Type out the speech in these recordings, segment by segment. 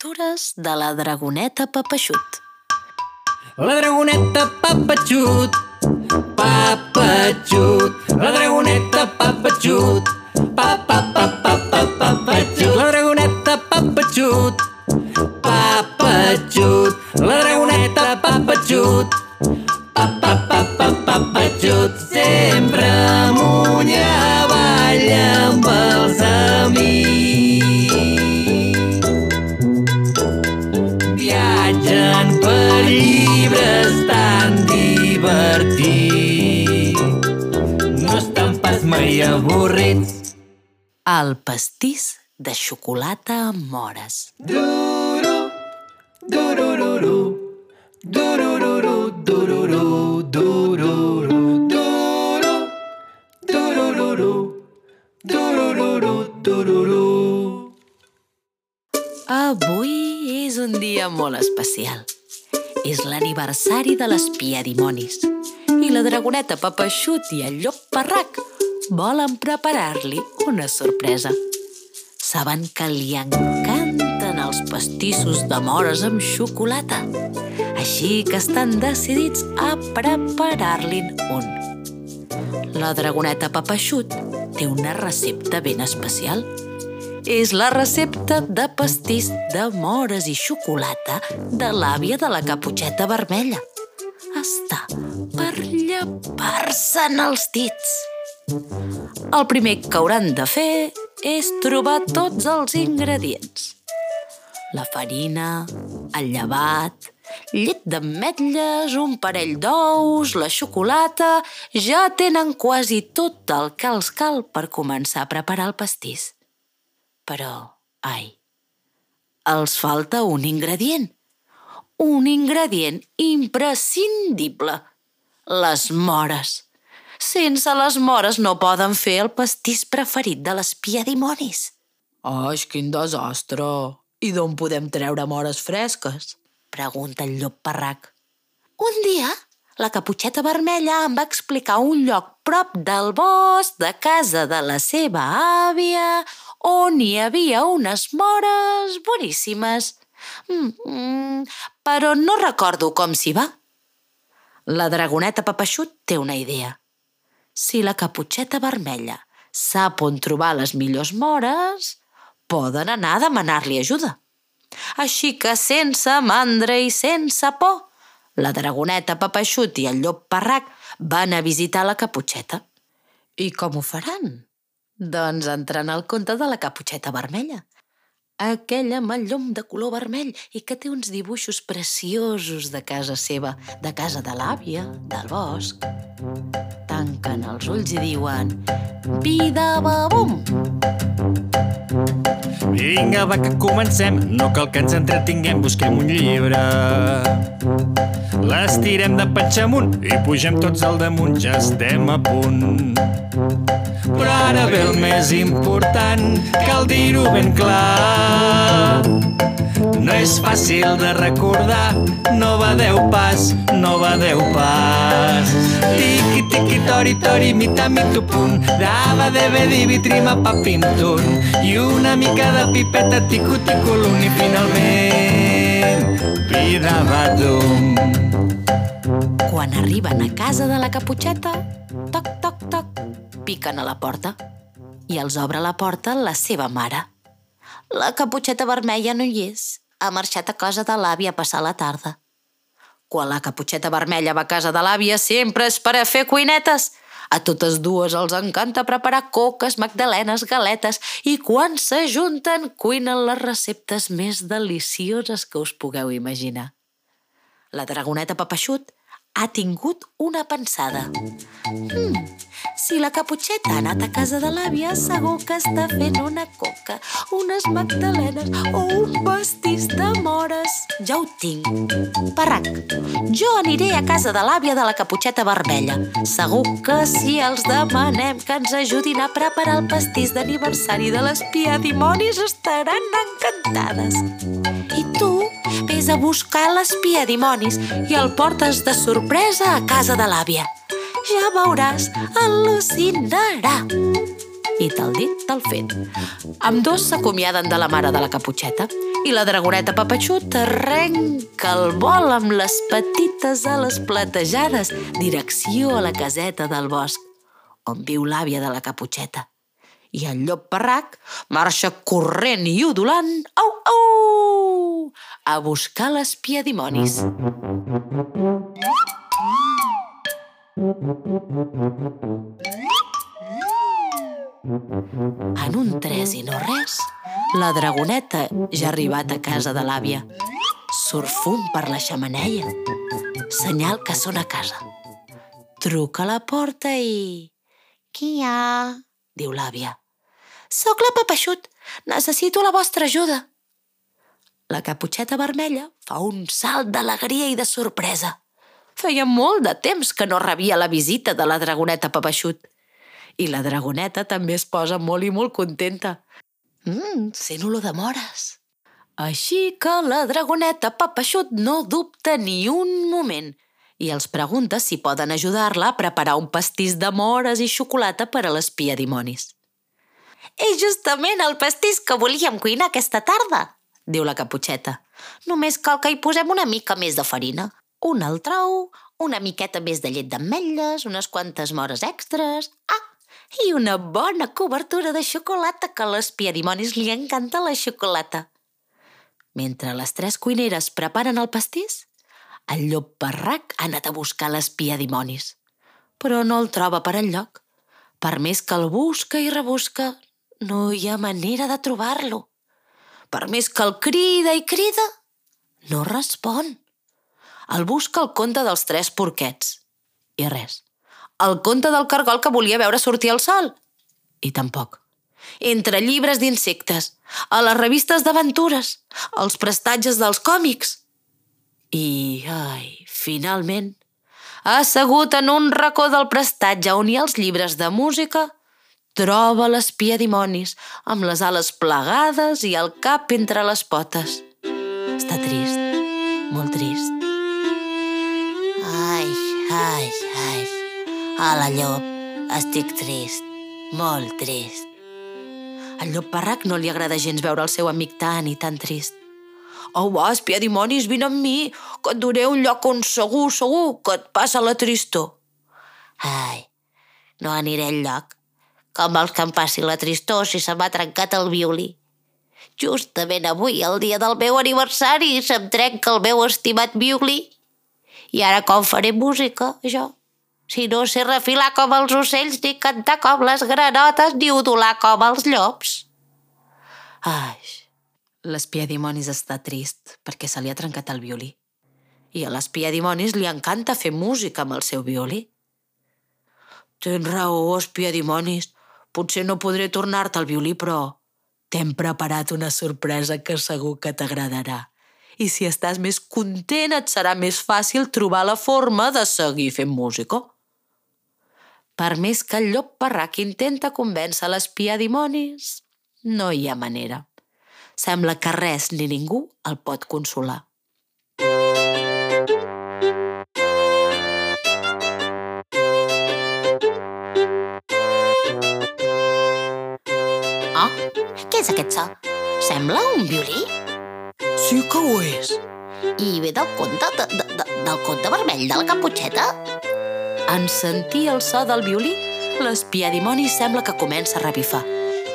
aventures de la dragoneta Papeixut. La dragoneta Papatxut, Papatxut, la dragoneta Papatxut, pa pa pa pa pa Papatxut, la dragoneta Papatxut, Papatxut, la dragoneta Papatxut, pa pa pa pa Papatxut, sempre amunt i avorrits. El pastís de xocolata amb mores. Duru, durururu, durururu, dururu, dururu, duru, durururu, durururu, dururu. Avui és un dia molt especial. És l'aniversari de l'espia dimonis. I la dragoneta Papeixut i el llop Parrac volen preparar-li una sorpresa. Saben que li encanten els pastissos de mores amb xocolata. Així que estan decidits a preparar-li'n un. La dragoneta Papeixut té una recepta ben especial. És la recepta de pastís de mores i xocolata de l'àvia de la caputxeta vermella. Està per llepar-se'n els dits. El primer que hauran de fer és trobar tots els ingredients. La farina, el llevat, llet d'ametlles, un parell d'ous, la xocolata... Ja tenen quasi tot el que els cal per començar a preparar el pastís. Però, ai, els falta un ingredient. Un ingredient imprescindible. Les mores. Sense les mores no poden fer el pastís preferit de l'espia dimonis. Ai, quin desastre! I d'on podem treure mores fresques? Pregunta el llop parrac. Un dia, la caputxeta vermella em va explicar un lloc prop del bosc de casa de la seva àvia on hi havia unes mores boníssimes. Mm, mm, però no recordo com s'hi va. La dragoneta Papeixut té una idea. Si la caputxeta vermella sap on trobar les millors mores, poden anar a demanar-li ajuda. Així que sense mandra i sense por, la dragoneta Papeixut i el llop parrac van a visitar la caputxeta. I com ho faran? Doncs entrant al conte de la caputxeta vermella. Aquella amb el llom de color vermell i que té uns dibuixos preciosos de casa seva, de casa de l'àvia, del bosc. Tanquen els ulls i diuen Vida babum! Vinga, va, que comencem. No cal que ens entretinguem, busquem un llibre. L'estirem de patxa amunt i pugem tots al damunt, ja estem a punt. Però ara ve el més important, cal dir-ho ben clar. No és fàcil de recordar, no va deu pas, no va deu pas. Tiqui, tiqui, tori, tori, mita, mitu, punt, dava, debe, divi, trima, papim, tun. I una mica de pipeta, tico, l'un, i finalment, vida, badum. Quan arriben a casa de la caputxeta, toc, toc, toc, piquen a la porta i els obre la porta la seva mare. La caputxeta vermella no hi és. Ha marxat a casa de l'àvia a passar la tarda. Quan la caputxeta vermella va a casa de l'àvia sempre és per a fer cuinetes. A totes dues els encanta preparar coques, magdalenes, galetes i quan s'ajunten cuinen les receptes més delicioses que us pugueu imaginar. La dragoneta Papeixut ha tingut una pensada. Hmm, si la caputxeta ha anat a casa de l'àvia, segur que està fent una coca, unes magdalenes o un pastís de mores. Ja ho tinc. Parrac, jo aniré a casa de l'àvia de la caputxeta vermella. Segur que si els demanem que ens ajudin a preparar el pastís d'aniversari de l'espia dimonis estaran encantades. Vés a buscar l'espia dimonis i el portes de sorpresa a casa de l'àvia. Ja veuràs, al·lucinarà. I tal dit, tal fet. Amb dos s'acomiaden de la mare de la caputxeta i la dragoneta Papatxut arrenca el vol amb les petites ales platejades direcció a la caseta del bosc, on viu l'àvia de la caputxeta. I el llop parrac marxa corrent i udolant, au, au, a buscar l'espia dimonis. En un tres i no res, la dragoneta ja ha arribat a casa de l'àvia. Surt fum per la xamaneia. Senyal que són a casa. Truca a la porta i... Qui hi ha? Diu l'àvia. Soc la Papeixut. Necessito la vostra ajuda. La caputxeta vermella fa un salt d'alegria i de sorpresa. Feia molt de temps que no rebia la visita de la dragoneta Papeixut. I la dragoneta també es posa molt i molt contenta. Mmm, sent olor de mores. Així que la dragoneta Papeixut no dubta ni un moment i els pregunta si poden ajudar-la a preparar un pastís de mores i xocolata per a l'espia dimonis. És justament el pastís que volíem cuinar aquesta tarda, diu la caputxeta. Només cal que hi posem una mica més de farina, un altrau, una miqueta més de llet d'ametlles, unes quantes mores extres... Ah, i una bona cobertura de xocolata, que a l'espia dimonis li encanta la xocolata. Mentre les tres cuineres preparen el pastís, el llop parrac ha anat a buscar l'espia dimonis, però no el troba per enlloc. Per més que el busca i rebusca, no hi ha manera de trobar-lo. Per més que el crida i crida, no respon. El busca el conte dels tres porquets. I res. El conte del cargol que volia veure sortir el sol. I tampoc. Entre llibres d'insectes, a les revistes d'aventures, als prestatges dels còmics. I, ai, finalment, assegut en un racó del prestatge on hi ha els llibres de música, troba l'espia dimonis amb les ales plegades i el cap entre les potes. Està trist, molt trist. Ai, ai, ai. Hola, llop. Estic trist. Molt trist. Al llop parrac no li agrada gens veure el seu amic tan i tan trist. Au, va, espia dimonis, vine amb mi, que et duré un lloc on segur, segur, que et passa la tristor. Ai, no aniré enlloc. Com vols que em passi la tristor si se m'ha trencat el violí? Justament avui, el dia del meu aniversari, se'm trenca el meu estimat violí. I ara com faré música, jo? Si no sé refilar com els ocells, ni cantar com les granotes, ni udolar com els llops. Ai, l'espia dimonis està trist perquè se li ha trencat el violí. I a l'espia dimonis li encanta fer música amb el seu violí. Tens raó, espia dimonis. Potser no podré tornar-te el violí, però t'hem preparat una sorpresa que segur que t'agradarà. I si estàs més content, et serà més fàcil trobar la forma de seguir fent música. Per més que el llop parrac intenta convèncer l'espia dimonis, no hi ha manera. Sembla que res ni ningú el pot consolar. Oh, què és aquest so? Sembla un violí? Sí que ho és. I ve del conte, de, de, de, del conte vermell de la caputxeta? En sentir el so del violí, l'espia dimoni sembla que comença a revifar.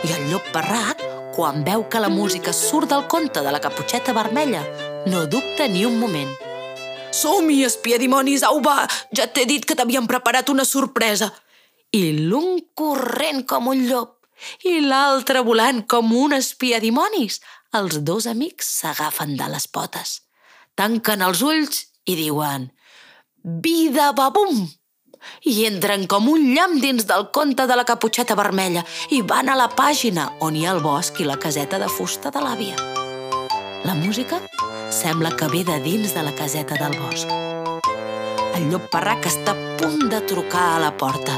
I el llop parrac, quan veu que la música surt del conte de la caputxeta vermella, no dubta ni un moment. Som-hi, espia dimonis, au va! Ja t'he dit que t'havíem preparat una sorpresa. I l'un corrent com un llop i l'altre volant com un espia dimonis, els dos amics s'agafen de les potes, tanquen els ulls i diuen «Vida babum!» I entren com un llamp dins del conte de la caputxeta vermella i van a la pàgina on hi ha el bosc i la caseta de fusta de l'àvia. La música sembla que ve de dins de la caseta del bosc. El llop parrac està a punt de trucar a la porta.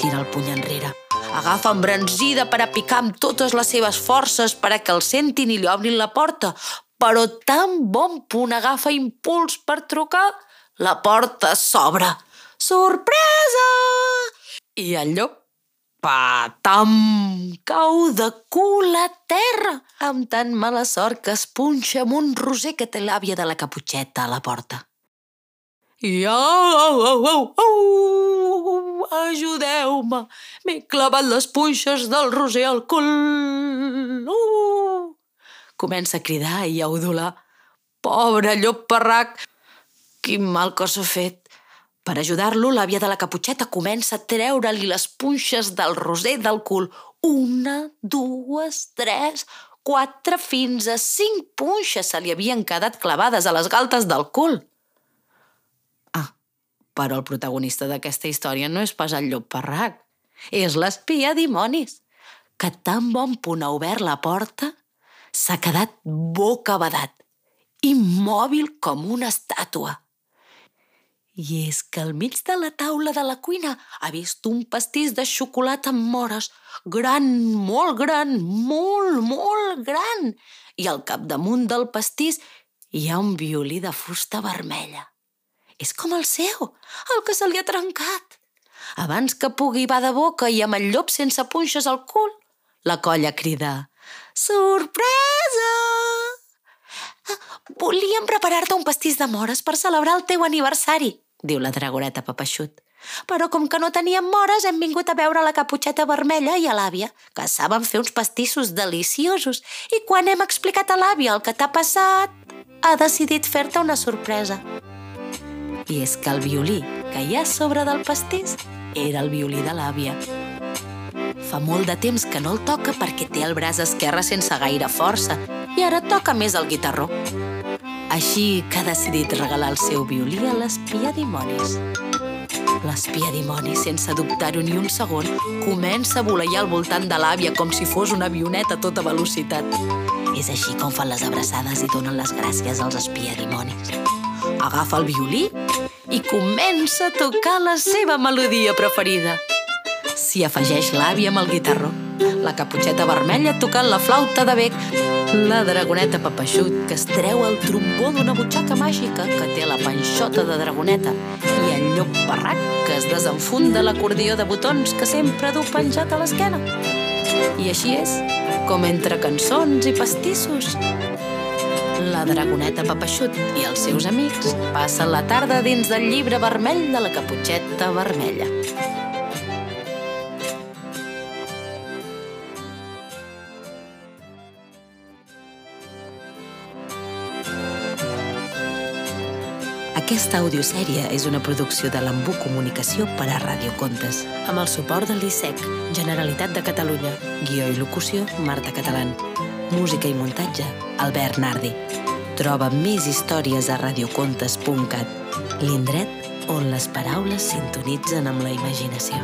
Tira el puny enrere. Agafa embranzida per a picar amb totes les seves forces per a que el sentin i li obrin la porta. Però tan bon punt agafa impuls per trucar, la porta s'obre. Sorpresa! I el llop patam, cau de cul a terra, amb tan mala sort que es punxa amb un roser que té l'àvia de la caputxeta a la porta. I au, au, au, au, ajudeu-me, m'he clavat les punxes del roser al cul. Uh! Comença a cridar i a udolar. Pobre llop parrac, quin mal que s'ha fet. Per ajudar-lo, l'àvia de la caputxeta comença a treure-li les punxes del roser del cul. Una, dues, tres, quatre, fins a cinc punxes se li havien quedat clavades a les galtes del cul. Ah, però el protagonista d'aquesta història no és pas el llop parrac, és l'espia dimonis, que tan bon punt ha obert la porta s'ha quedat bocabadat, immòbil com una estàtua. I és que al mig de la taula de la cuina ha vist un pastís de xocolata amb mores, gran, molt gran, molt, molt gran. I al capdamunt del pastís hi ha un violí de fusta vermella. És com el seu, el que se li ha trencat. Abans que pugui va de boca i amb el llop sense punxes al cul, la colla crida «Sorpresa!» Volíem preparar-te un pastís de mores per celebrar el teu aniversari, diu la dragoneta Papeixut. Però com que no teníem mores, hem vingut a veure la caputxeta vermella i a l'àvia, que saben fer uns pastissos deliciosos. I quan hem explicat a l'àvia el que t'ha passat, ha decidit fer-te una sorpresa. I és que el violí que hi ha sobre del pastís era el violí de l'àvia. Fa molt de temps que no el toca perquè té el braç esquerre sense gaire força i ara toca més el guitarró. Així que ha decidit regalar el seu violí a l'espia dimonis. L'espia dimonis, sense dubtar-ho ni un segon, comença a voleiar al voltant de l'àvia com si fos una avioneta a tota velocitat. És així com fan les abraçades i donen les gràcies als espia dimonis. Agafa el violí i comença a tocar la seva melodia preferida s'hi afegeix l'àvia amb el guitarró, la caputxeta vermella tocant la flauta de bec, la dragoneta papeixut que es treu el trombó d'una butxaca màgica que té la panxota de dragoneta i el llop barrac que es desenfunda l'acordió de botons que sempre du penjat a l'esquena. I així és, com entre cançons i pastissos, la dragoneta Papeixut i els seus amics passen la tarda dins del llibre vermell de la caputxeta vermella. Aquesta audiosèrie és una producció de l'Embú Comunicació per a Radiocontes, amb el suport del l'ISEC, Generalitat de Catalunya, guió i locució, Marta Catalán. Música i muntatge, Albert Nardi. Troba més històries a radiocontes.cat, l'indret on les paraules sintonitzen amb la imaginació.